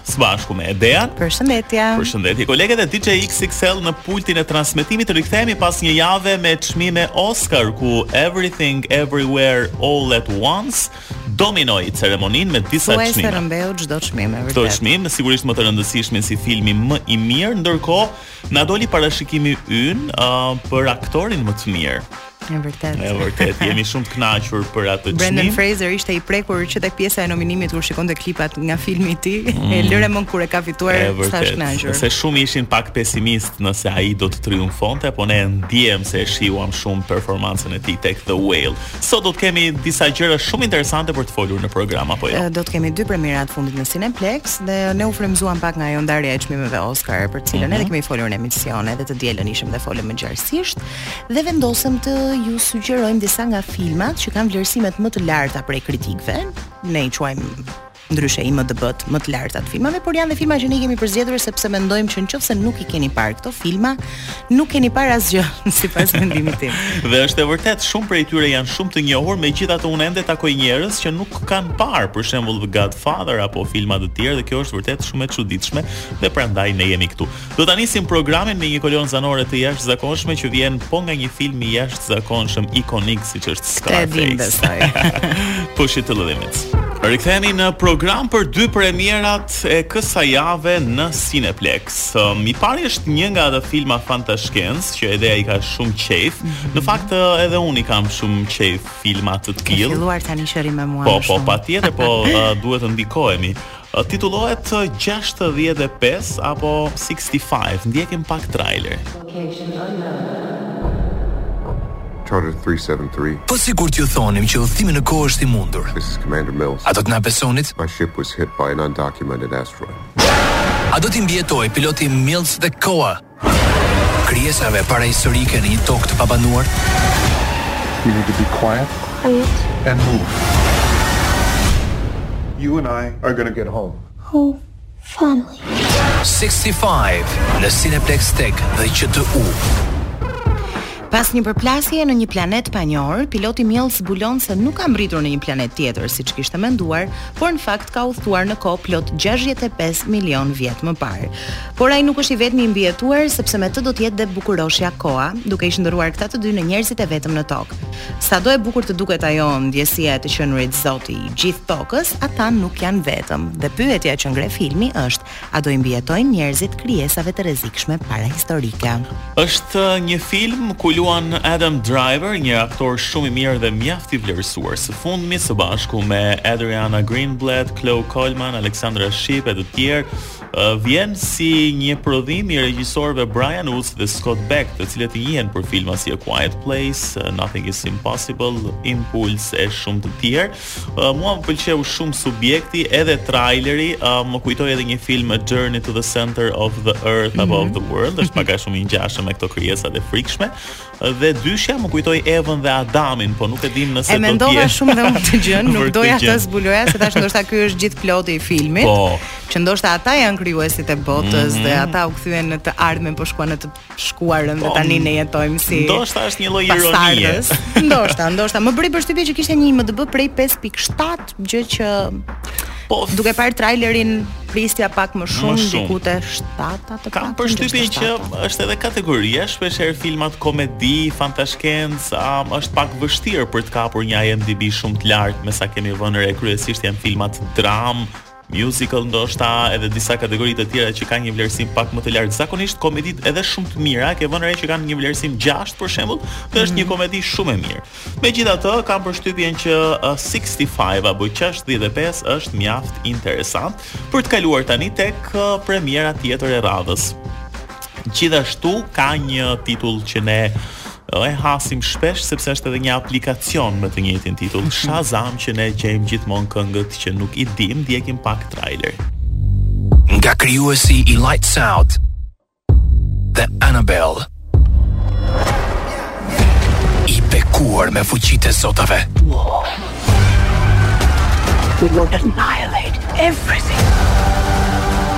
Së bashku me Edean. Përshëndetje. Përshëndetje kolegë dhe DJ XXL në pultin e transmetimit. Rikthehemi pas një jave me çmime Oscar ku Everything Everywhere All at Once dominoi ceremoninë me disa çmime. Pothuajse rëmbeu çdo çmim e vërtetë. Çdo çmim, sigurisht më të rëndësishmin si filmi më i mirë, ndërkohë na doli parashikimi ynë uh, për aktorin më të mirë. E vërtet. E vërtet, jemi shumë të kënaqur për atë çmim. Brendan Fraser ishte i prekur që tek pjesa e nominimit kur shikonte klipat nga filmi i tij, mm. e lëre më kur e ka fituar sa është kënaqur. Se shumë ishin pak pesimist nëse ai do të triumfonte, po ne e ndiem se e shijuam shumë performancën e tij tek The Whale. Sot do të kemi disa gjëra shumë interesante për të folur në program apo jo. Do të kemi dy premierat e fundit në Cineplex dhe ne u frymëzuam pak nga ajo ndarja e çmimeve Oscar për cilën mm -hmm. edhe kemi folur në emision edhe të dielën ishim dhe folëm më gjerësisht. dhe vendosëm të ju sugjerojmë disa nga filmat që kanë vlerësimet më të larta prej kritikëve. Ne i quajmë ndryshe IMDb-të më të larta të filmave, por janë dhe filma që ne kemi përzgjedhur sepse mendojmë që nëse nuk i keni parë këto filma, nuk keni parë asgjë sipas mendimit tim. dhe është e vërtet shumë prej tyre janë shumë të njohur, megjithatë unë ende takoj njerëz që nuk kanë parë për shembull The Godfather apo filma të tjerë dhe kjo është vërtet shumë e çuditshme dhe prandaj ne jemi këtu. Do ta nisim programin me një kolonë zanore të jashtëzakonshme që vjen po nga një film i jashtëzakonshëm ikonik siç është Scarface. Push it to the limits. Rikthehemi në program për dy premierat e kësaj jave në Cineplex. Um, I pari është një nga ato filma fantashkencë që Edea i ka shumë qejf. Mm -hmm. Në fakt uh, edhe unë i kam shumë qejf filma të tillë. Ka filluar tani që rri me mua. Po, po, patjetër, po uh, duhet të ndikohemi. Titullohet gjashtëdhjetë e pesë apo sixty five, ndjekim pak trailer. Location unknown. Charter three seven three. Po sikur t'ju thonim që udhëtimi në kohë është i mundur. This is Commander Mills. A do të na besonit? My ship was hit by an undocumented asteroid. A do t'i mbijetojnë piloti Mills dhe Koa? Krijesave parahistorike në një tokë të pabanuar. You need to be quiet. And move. You and I are going to get home. Oh, family. 65 në Cineplex TEG dhe QTU. Pas një përplasje në një planet të panjohur, piloti Mills zbulon se nuk ka mbërritur në një planet tjetër siç kishte menduar, por në fakt ka udhëtuar në kohë plot 65 milion vjet më parë. Por ai nuk është i vetmi i mbijetuar, sepse me të do të jetë dhe bukuroshja Koa, duke i shndërruar këta të dy në njerëzit e vetëm në tokë. Sado e bukur të duket ajo ndjesia e të qenurit zoti i gjithë tokës, ata nuk janë vetëm. Dhe pyetja që ngre filmi është, a do i mbijetojnë njerëzit krijesave të rrezikshme parahistorike? Është një film ku luan Adam Driver, një aktor shumë i mirë dhe mjaft i vlerësuar. Së fundmi së bashku me Adriana Greenblatt, Chloe Coleman, Alexandra Shipp e të tjerë, Vjen si një prodhim i regjisorëve Bryan Woods dhe Scott Beck, të cilët njihen për filma si A Quiet Place, Nothing is Impossible, Impulse e shumë të tjerë. Mua më pëlqeu shumë subjekti, edhe traileri, më kujtoi edhe një film Journey to the Center of the Earth mm -hmm. Above mhm. the World, është pak a shumë i ngjashëm me këto krijesa të frikshme. Dhe dyshja më kujtoi Evën dhe Adamin, po nuk e dim nëse do të jetë. E mendova shumë dhe unë këtë gjë, nuk doja të zbuloja se tash ndoshta ky është gjithë ploti i filmit. Po. Që ndoshta ata janë krijuesit e botës mm. dhe mhm. ata u kthyen në të ardhmen po shkuan në të shkuarën po, dhe tani ne jetojmë si Ndoshta është një lloj ironie. Ndoshta, ndoshta më bëri përshtypje që kishte një IMDb prej 5.7 gjë që po duke parë trailerin prisja pak më shumë diku te 7-a të kam përshtypjen që është edhe kategoria shpesh herë filmat komedi fantashkencë um, është pak vështirë për të kapur një IMDb shumë të lartë me sa kemi vënë re kryesisht janë filmat dramë Musical ndoshta edhe disa kategori të tjera që kanë një vlerësim pak më të lartë. Zakonisht komeditë edhe shumë të mira, ke vënë re që kanë një vlerësim 6 për shembull, dhe është një mhm. komedi shumë e mirë. Megjithatë, kam përshtypjen që 65 uh, apo 65 është mjaft interesant për të kaluar tani tek uh, premiera tjetër e radhës. Gjithashtu ka një titull që ne E hasim shpesh sepse është edhe një aplikacion me të njëjtin titull, Shazam që ne gjejmë gjithmonë këngët që nuk i dimë, ndjekim pak trailer. Nga krijuesi i Lights Out dhe Annabelle I bekuar me fuqitë e zotave We will annihilate everything.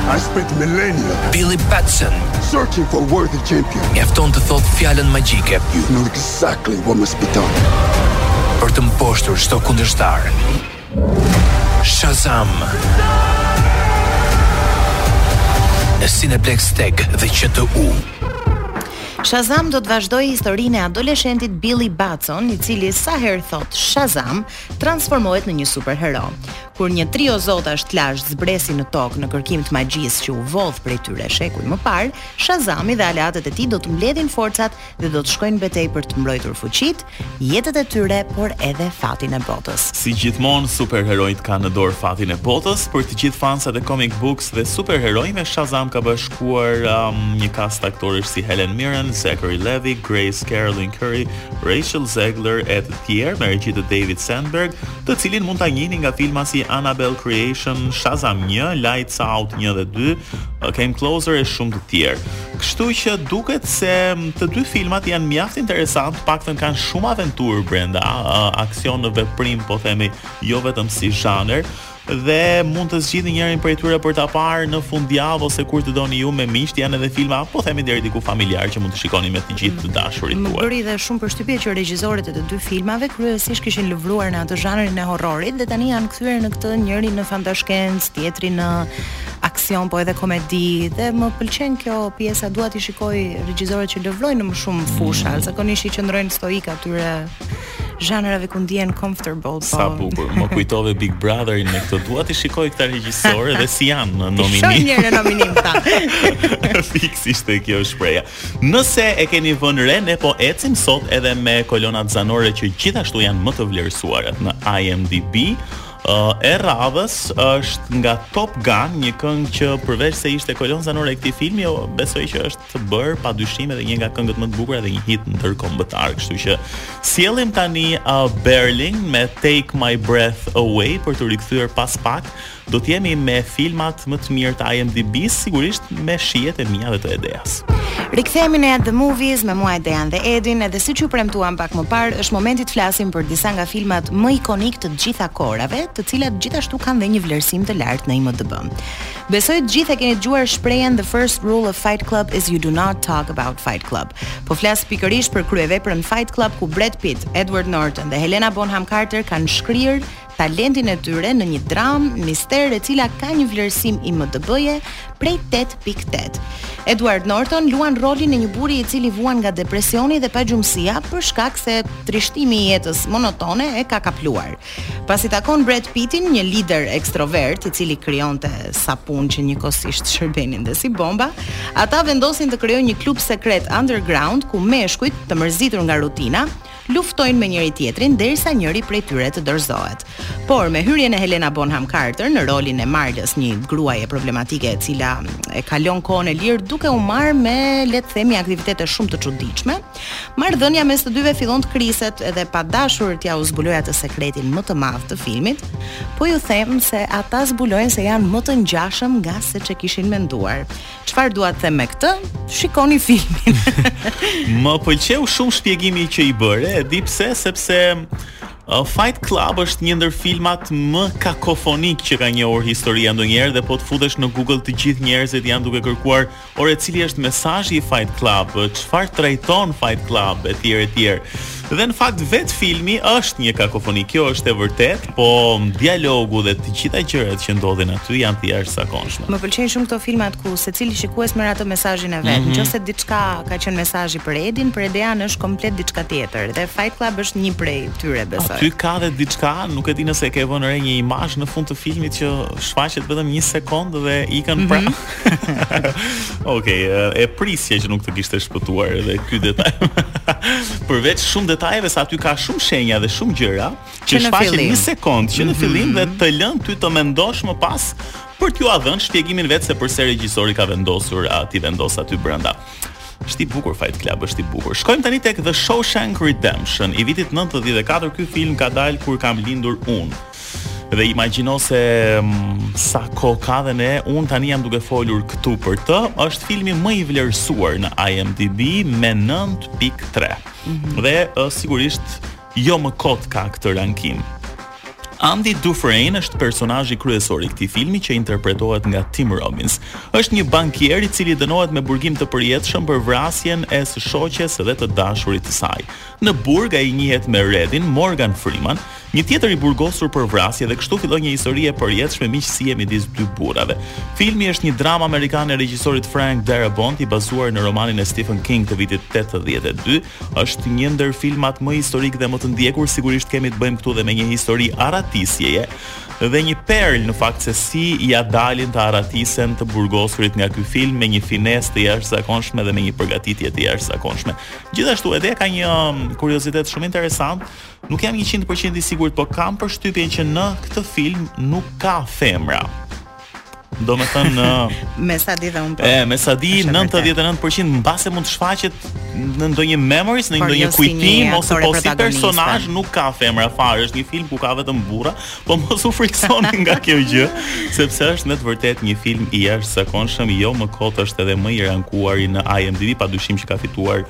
I spent millennia. Billy Batson. Searching for a worthy champion. Mjafton të thotë fjalën magjike. You know exactly what must be done. Për të mposhtur çdo kundërshtar. Shazam. Në Cineplexx TEG dhe QTU. Shazam do të vazhdojë historinë e adoleshentit Billy Batson, i cili sa herë thotë Shazam, transformohet në një superhero. Kur një trio zotash të lashtë zbresin në tokë në kërkim të magjisë që u vodh prej tyre shekuj më parë, Shazami dhe aleatët e tij do të mbledhin forcat dhe do të shkojnë në betejë për të mbrojtur fuqitë, jetët e tyre, por edhe fatin e botës. Si gjithmonë, superheronjtë kanë në dorë fatin e botës. Për të gjithë fansat e comic books dhe superheronjve, Shazam ka bashkuar um, një kast aktorësh si Helen Mirren, Zachary Levi, Grace Caroline Currey, Rachel Zegler e të tjerë me regji të David Sandberg, të cilin mund ta njihni nga filma si Annabelle Creation, Shazam 1, Lights Out 1 dhe 2, uh, Kam Closer e shumë të tjerë. Kështu që duket se mm, të dy filmat janë mjaft interesantë, paktën kanë shumë aventurë brenda, uh, aksion në veprim, po themi, jo vetëm si zhanër, dhe mund të zgjidhni njërin prej tyre për ta parë në fundjavë ose kur të doni ju me miqtë, janë edhe filma, po themi deri diku familjar që mund të shikoni me gjithë të dashurit tuaj. Më bëri dhe shumë përshtypje që regjisorët e të dy filmave kryesisht kishin lëvruar në atë zhanrin e horrorit dhe tani janë kthyer në këtë njëri në fantashkencë, tjetri në aksion, po edhe komedi dhe më pëlqen kjo pjesa, dua t'i shikoj regjisorët që lëvrojnë në më shumë fusha, mm. zakonisht i qëndrojnë stoikë atyre zhanrave ku ndihen comfortable. Po. Sa bukur. Më kujtove Big Brotherin me këtë. Dua t'i shikoj këta regjisorë dhe si janë në nominim. Shumë mirë në nominim ta. Fiks ishte kjo shprehja. Nëse e keni vënë re, ne po ecim sot edhe me kolonat zanore që gjithashtu janë më të vlerësuarat në IMDb. Uh, e radhës është nga Top Gun, një këngë që përveç se ishte kolonë zanore e këtij filmi, jo, besoj që është bërë pa dyshim edhe një nga këngët më të bukura dhe një hit ndërkombëtar, kështu që sjellim tani uh, Berlin me Take My Breath Away për t'u rikthyer pas pak Do të jemi me filmat më të mirë të IMDb-s, sigurisht me shijet e mia dhe të Edeas. Rikthehemi në At The Movies me mua Edean dhe Edin, edhe siç ju premtuam pak më parë, është momenti të flasim për disa nga filmat më ikonikë të gjitha kohërave, të cilat gjithashtu kanë dhe një vlerësim të lartë në IMDb. Besoj të gjithë e keni dëgjuar shprehjen The first rule of Fight Club is you do not talk about Fight Club. Po flas pikërisht për kryeveprën Fight Club ku Brad Pitt, Edward Norton dhe Helena Bonham Carter kanë shkrirë talentin e tyre në një dramë mister e cila ka një vlerësim IMDb-je prej 8.8. Edward Norton luan rolin e një burri i cili vuan nga depresioni dhe pagjumësia për shkak se trishtimi i jetës monotone e ka kapluar. Pasi takon Brad Pittin, një lider ekstrovert i cili krijonte sapunë që njëkohësisht shërbenin dhe si bomba, ata vendosin të krijojnë një klub sekret underground ku meshkujt të mërzitur nga rutina luftojnë me njëri-tjetrin derisa njëri prej tyre të dorëzohet. Por me hyrjen e Helena Bonham Carter në rolin e Marlës, një gruaje problematike e cila e kalon kohën e lirë duke u marrë me, le të themi, aktivitete shumë të çuditshme, marrëdhënia mes të dyve fillon të kriset edhe pa dashur t'jua zbuloj atë sekretin më të madh të filmit, po ju them se ata zbulojnë se janë më të ngjashëm nga se ç'e kishin menduar. Çfarë dua të them me këtë? Shikoni filmin. Më pëlqeu shumë shpjegimi që i bëre, e di pse, sepse uh, Fight Club është një ndër filmat më kakofonik që ka njohur historia ndonjëherë dhe po të futesh në Google të gjithë njerëzit janë duke kërkuar, ore cili është mesazhi i Fight Club, çfarë trajton Fight Club etj etj. Dhe në fakt vet filmi është një kakofoni, kjo është e vërtetë, po dialogu dhe të gjitha gjërat që ndodhin aty janë të jashtëzakonshme. Më pëlqejnë shumë këto filmat ku secili shikues merr atë mesazhin e vet. Mm -hmm. Në qoftë se diçka ka qenë mesazhi për Edin, për Edean është komplet diçka tjetër dhe Fight Club është një prej tyre besoj. Aty ka dhe diçka, nuk e di nëse e ke vënë re një imazh në fund të filmit që shfaqet vetëm një sekondë dhe ikën mm -hmm. pra. Okej, okay, e prisje që nuk të kishte shpëtuar edhe ky detaj. Përveç shumë detajeve se aty ka shumë shenja dhe shumë gjëra që shfaqen një sekond që në mhm. fillim dhe të lën ty të mendosh më pas për t'ia dhënë shpjegimin vetë se përse regjisori ka vendosur t'i vendosë aty brenda. Është i bukur Fight Club, është i bukur. Shkojmë tani tek The Shawshank Redemption. I vitit 94 ky film ka dalë kur kam lindur unë. Dhe imagjino se mm, sa kohë ka dhe ne, unë tani jam duke folur këtu për të, është filmi më i vlerësuar në IMDb me 9.3. Mm -hmm. Dhe uh, sigurisht jo më kot ka këtë rankim. Andy Dufresne është personazhi kryesor i këtij filmi që interpretohet nga Tim Robbins. Është një bankier i cili dënohet me burgim të përjetshëm për vrasjen e së shoqes dhe të dashurit të saj. Në burg ai njihet me Redin Morgan Freeman, një tjetër i burgosur për vrasje dhe kështu fillon një histori e përjetshme miqësie midis dy burrave. Filmi është një dramë amerikane e regjisorit Frank Darabont i bazuar në romanin e Stephen King të vitit tetëdhjetë e dy. Është një ndër filmat më historikë dhe më të ndjekur, sigurisht kemi të bëjmë këtu dhe me një histori arratisjeje dhe një perlë në fakt se si ia dalin të arratisen të burgosurit nga ky film me një finesë të jashtëzakonshme dhe me një përgatitje të jashtëzakonshme. Gjithashtu Edea ka një um, kuriozitet shumë interesant, nuk jam 100% i sigurt, por kam përshtypjen që në këtë film nuk ka femra. Domethënë në... me sa di dhe unë për... Po. E, me sa di, 99% mbase mund të shfaqet në ndonjë memories, në ndonjë kujtim, ose po si personazh nuk ka femra fare, është një film ku ka vetëm burra, Po mos u frikësoni nga kjo gjë, sepse është me të vërtetë një film i jashtëzakonshëm, jo më kot është edhe më i rankuari në IMDb, padyshim që ka fituar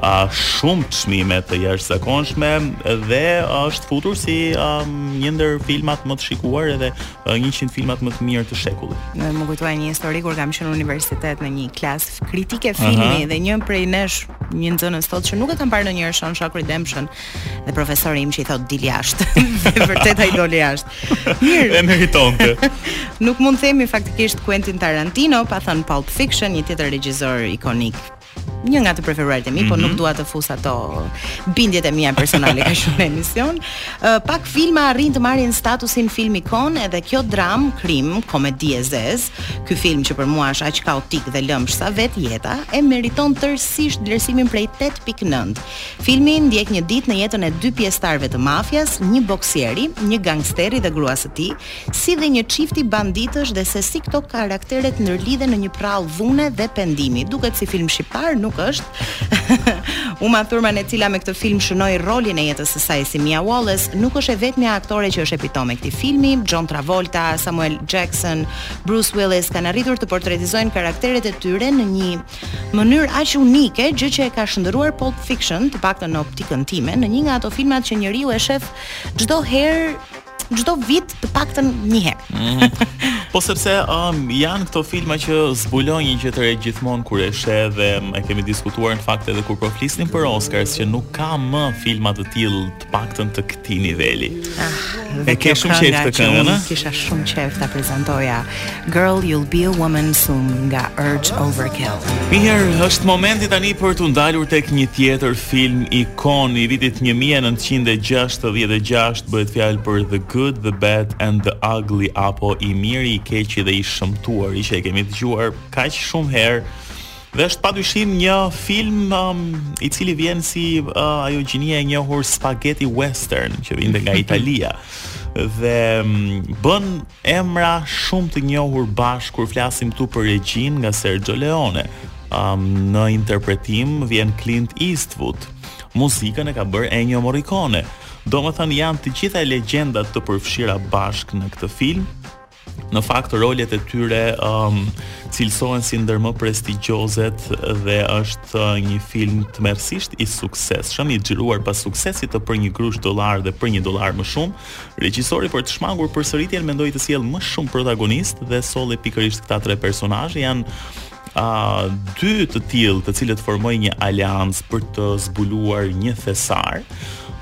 a, shumë çmime të jashtëzakonshme dhe është futur si a, një ndër filmat më të shikuar edhe a, 100 filmat më të mirë të shekullit. M'u kujtua një histori kur kam qenë në universitet në një klasë kritike filmi dhe një prej nesh, një nxënës thotë që nuk e kam parë ndonjëherë Shawshank Redemption Dhe profesori im që i thotë dil jashtë. Vërtet ai doli jashtë. Mirë. E meritonte. Nuk mund të themi faktikisht Quentin Tarantino, pa thënë Pulp Fiction, një tjetër regjisor ikonik një nga të preferuarit e mi, mm -hmm. por nuk mhm. dua të fus ato bindjet e mia personale kaq shumë në emision. Uh, pak filma arrin të marrin statusin film ikonë dhe kjo dramë, krim, komedi e zezë. Ky film që për mua është aq kaotik dhe lëmsh sa vetë jeta e meriton tërësisht vlerësimin prej 8.9. Filmi ndjek një ditë në jetën e dy pjesëtarëve të mafias, një boksieri, një gangsteri dhe gruas së tij, si dhe një çifti banditësh dhe se si këto karakteret ndërlidhen në një përrallë dhune dhe pendimi. Duket si film shqiptar, nuk është. Uma Thurman e cila me këtë film shënoi rolin e jetës së saj si Mia Wallace, nuk është e vetmja aktore që është epitomë e këtij filmi. John Travolta, Samuel Jackson, Bruce Willis kanë arritur të portretizojnë karakteret e tyre në një mënyrë aq unike, gjë që e ka shndërruar Pulp Fiction, të paktën në optikën time, në një nga ato filmat që njeriu e shef çdo herë çdo vit të paktën një herë. Mm -hmm. Po sepse um, janë këto filma që zbulon një gjë të re gjithmonë kur e sheh dhe e kemi diskutuar në fakt edhe kur po flisnim për Oscars që nuk ka më filma të tillë paktën të këtij niveli. Ah, e ke shumë qejf këtë këngën, a? Kisha shumë qejf ta prezantoja. Girl you'll be a woman soon nga Urge Overkill. Mirë, është momenti tani për t'u ndalur tek një tjetër film ikonë i vitit 1966, bëhet fjalë për The Good, The Bad and The Ugly apo i miri, i keqi dhe i shëmtuari, që e kemi dëgjuar kaq shumë herë Dhe është padyshim një film um, i cili vjen si uh, ajo gjinia e njohur spaghetti western që vinte nga Italia dhe um, bën emra shumë të njohur bashkë kur flasim këtu për regjinë nga Sergio Leone. Um, në interpretim vjen Clint Eastwood. Muzikën e ka bërë Ennio Morricone. Domethënë janë të gjitha legjenda të përfshira bashkë në këtë film, Në fakt rolet e tyre um, cilësohen si ndër më prestigjiozet dhe është uh, një film tmerrësisht i suksesshëm, i xhiruar pas suksesit të për një grusht dollarë dhe për një dollar më shumë. Regjisori për të shmangur përsëritjen mendoi të sjellë më shumë protagonistë dhe solli pikërisht këta tre personazhe janë A dy të tillë, të cilët formojnë një aleancë për të zbuluar një thesar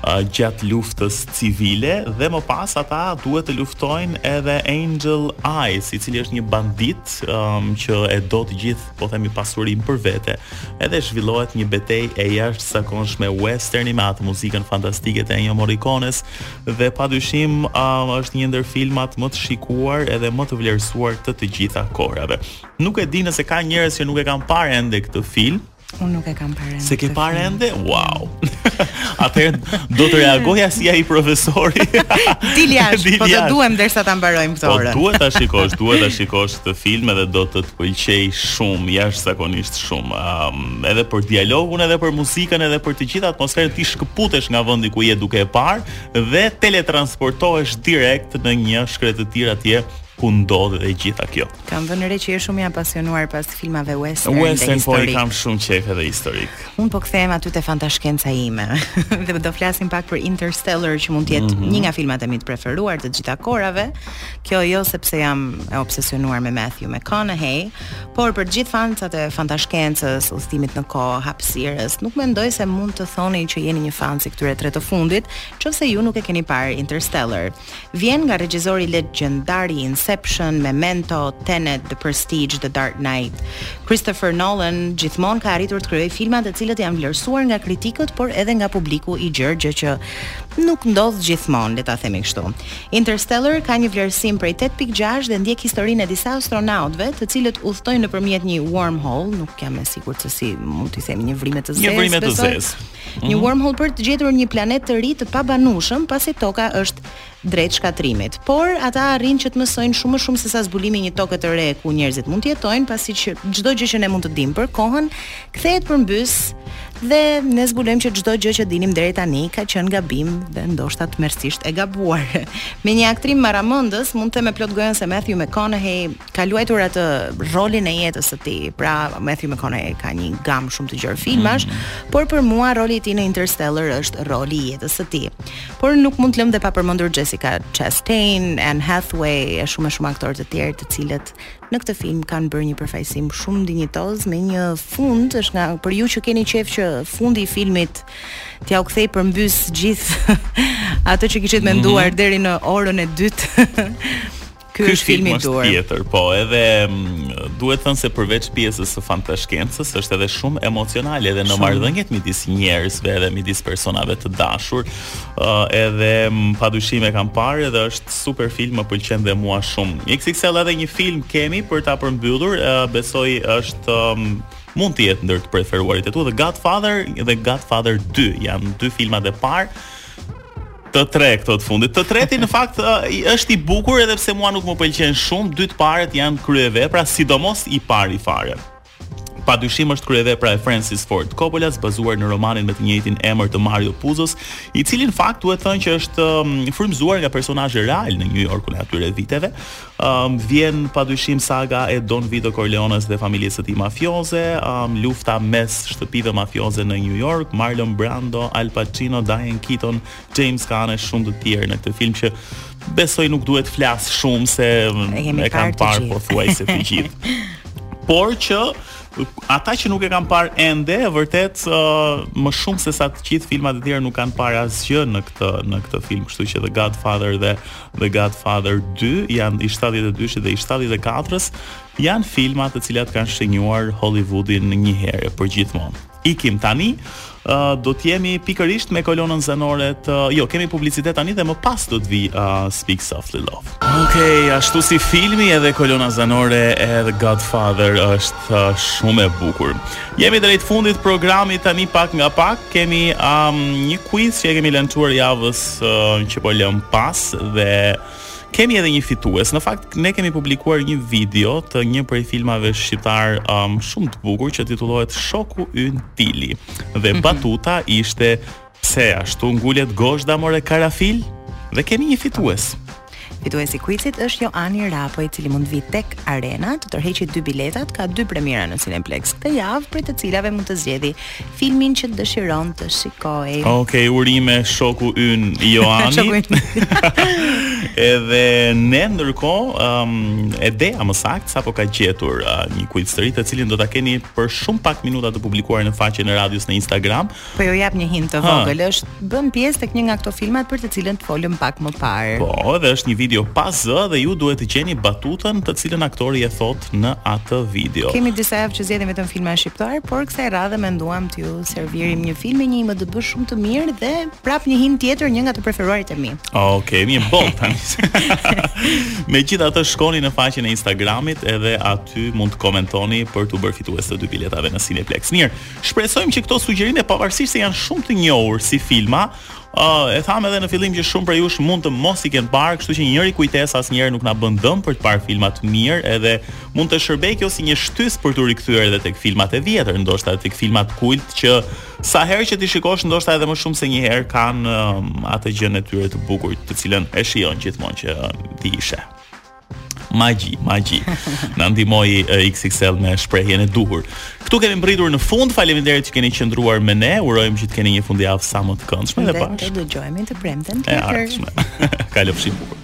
gjatë luftës civile dhe më pas ata duhet të luftojnë edhe Angel Eyes, i cili është një bandit um, që e do të gjithë, po themi pasurinë për vete. Edhe zhvillohet një betejë e jashtëzakonshme westerni me atë muzikën fantastike të Ennio Morricones dhe padyshim um, është një ndër filmat më të shikuar edhe më të vlerësuar të të gjitha kohërave. Nuk e di nëse ka njerëz që nuk e kanë parë ende këtë film. Unë nuk e kam parë ende. S'e ke parë ende? Wow. Atëherë do të reagoja si ai profesori. Dil jashtë, mos u kthe derisa ta mbarojmë këtë orë. Po duhet ta shikosh, duhet ta shikosh këtë film edhe do të të pëlqej shumë, jashtëzakonisht shumë. Um, edhe për dialogun, edhe për muzikën, edhe për të gjithë atmosferën ti shkëputesh nga vendi ku je duke e parë dhe teletransportohesh direkt në një shkretëtirë atje ku ndodh edhe gjitha kjo. Kam vënë re që je shumë i apasionuar pas filmave western dhe historik. Western po i kam shumë qejf edhe historik. Un po kthehem aty te fantashkenca ime. dhe do flasim pak për Interstellar që mund të jetë mm -hmm. një nga filmat e mi të preferuar të gjitha kohërave. Kjo jo sepse jam e obsesionuar me Matthew McConaughey, por për gjithë fansat e fantashkencës, udhëtimit në kohë, hapësirës, nuk mendoj se mund të thoni që jeni një fans i këtyre tre të fundit, nëse ju nuk e keni parë Interstellar. Vjen nga regjizori legjendar i Inception, Memento, Tenet, The Prestige, The Dark Knight. Christopher Nolan gjithmonë ka arritur të krijojë filma të cilët janë vlerësuar nga kritikët, por edhe nga publiku i gjerë, gjë që nuk ndodh gjithmonë, le ta themi kështu. Interstellar ka një vlerësim prej 8.6 dhe ndjek historinë e disa astronautëve, të cilët udhëtojnë nëpërmjet një wormhole, nuk jam e sigurt se si mund t'i themi një vrimë të zezë. Një vrimë të zezë. Një wormhole për të gjetur një planet të ri të pabanueshëm, pasi Toka është drejt shkatërrimit. Por ata arrijnë që të mësojnë shumë më shumë se sa zbulimi i një toke të re ku njerëzit mund të jetojnë, pasi që çdo gjë që ne mund të dimë për kohën kthehet përmbys dhe ne zbulojmë që çdo gjë që dinim deri tani ka qenë gabim dhe ndoshta tmerrësisht e gabuar. Me një aktrim marramëndës, mund të them me plot gojën se Matthew McConaughey ka luajtur atë rolin e jetës së tij. Pra Matthew McConaughey ka një gamë shumë të gjerë filmash, mm. por për mua roli i tij në Interstellar është roli i jetës së tij. Por nuk mund të lëmë dhe pa përmendur Jessica Chastain, Anne Hathaway e shumë shumë aktorë të tjerë të cilët në këtë film kanë bërë një përfaqësim shumë dinjitoz me një fund është nga për ju që keni qejf që fundi i filmit t'jua kthejë përmbys gjithë atë që kishit mhm. menduar mm -hmm. deri në orën e dytë Ky është filmi i duhur. Tjetër, po, edhe mm, duhet thënë se përveç pjesës së fantashkencës është edhe shumë emocionale edhe në marrëdhëniet midis njerëzve edhe midis personave të dashur. Uh, edhe mm, padyshim e kam parë edhe është super film, më pëlqen dhe mua shumë. XXL edhe një film kemi për ta përmbyllur, uh, besoj është um, mund të jetë ndër të preferuarit e tu dhe Godfather dhe Godfather 2 janë dy filmat e parë Të tre këto të fundit. Të treti në fakt është i bukur edhe pse mua nuk më pëlqen shumë. Dy të parët janë kryevepra, sidomos i pari fare. Pa dyshim është kryevepra e Francis Ford Coppolas bazuar në romanin me të njëjtin emër të Mario Puzos, i cili në fakt duhet thënë që është frymëzuar nga personazhe realë në New Yorkun e atyre viteve. Um, vjen pa dyshim saga e Don Vito Corleones dhe familjes së tij mafioze, um, lufta mes shtëpive mafioze në New York, Marlon Brando, Al Pacino, Diane Keaton, James Caan e shumë të tjerë në këtë film që besoj nuk duhet të flas shumë se e, e kanë parë pothuajse të gjithë. Por ata që nuk e kanë parë ende, e vërtet uh, më shumë se sa të gjithë filmat e tjerë nuk kanë parë asgjë në këtë në këtë film, kështu që The Godfather dhe The Godfather 2, janë i 72-shit dhe i 74-s, janë filma të cilat kanë shënjuar Hollywoodin një herë për gjithmonë. Ikim tani, uh, do të jemi pikërisht me kolonën zanore të, jo, kemi publicitet tani dhe më pas do të vi uh, Speak Softly Love. Okej, okay, ashtu si filmi edhe kolona zanore e The Godfather është shumë e bukur. Jemi drejt fundit të programit tani pak nga pak. Kemi um, një quiz që e kemi lançuar javës uh, që po lëmë pas dhe kemi edhe një fitues. Në fakt ne kemi publikuar një video të një prej filmave shqiptar um, shumë të bukur që titullohet Shoku ynë Tili. Dhe mhm. batuta ishte Pse ashtu ngulet gozhda more karafil? Dhe kemi një fitues. Fituesi i kuicit është Joani Rapo, i cili mund të vijë tek Arena, të tërheqë dy biletat, ka dy premiera në Cineplex këtë javë, prej të cilave mund të zgjedhë filmin që dëshiron të shikojë. Okej, okay, urime shoku ynë Joani. Shoku ynë. Edhe ne ndërkohë, um, Dea më saktë sapo ka gjetur uh, një kuic të ri, të cilin do ta keni për shumë pak minuta të publikuar në faqen e radios në Instagram, Po ju jap një hint të vogël, është bën pjesë tek një nga këto filmat për të cilët ne folëm pak më parë. Po, edhe është një video pa zë dhe ju duhet të gjeni batutën të cilën aktori e thotë në atë video. Kemi disa javë që zgjedhim vetëm filma shqiptar, por kësaj radhe menduam t'ju servirim një film me një IMDb shumë të mirë dhe prap një hint tjetër, një nga të preferuarit e mi. Okej, okay, mirë, boll tani. Megjithatë shkoni në faqen e Instagramit edhe aty mund të komentoni për t'u bërë fitues të dy biletave në Cineplex. Mirë. Shpresojmë që këto sugjerime pavarësisht se janë shumë të njohur si filma, uh, e thamë edhe në fillim që shumë prej jush mund të mos i kenë parë, kështu që një rikujtesë asnjëherë nuk na bën dëm për të parë filma të mirë, edhe mund të shërbejë kjo si një shtysë për t'u rikthyer edhe tek filmat e vjetër, ndoshta tek filmat kult që sa herë që t'i shikosh ndoshta edhe më shumë se një herë kanë um, atë gjënë e tyre të bukur, të cilën e shijon gjithmonë që ti i sheh. Magji, magji. Na ndihmoi XXL me shprehjen e duhur. Këtu kemi mbërritur në fund. Faleminderit që keni qëndruar me ne. Urojmë që të keni një fundjavë sa më të këndshme dhe bashkë. Ne do të dëgjohemi të premten tjetër. Kalofshi bukur.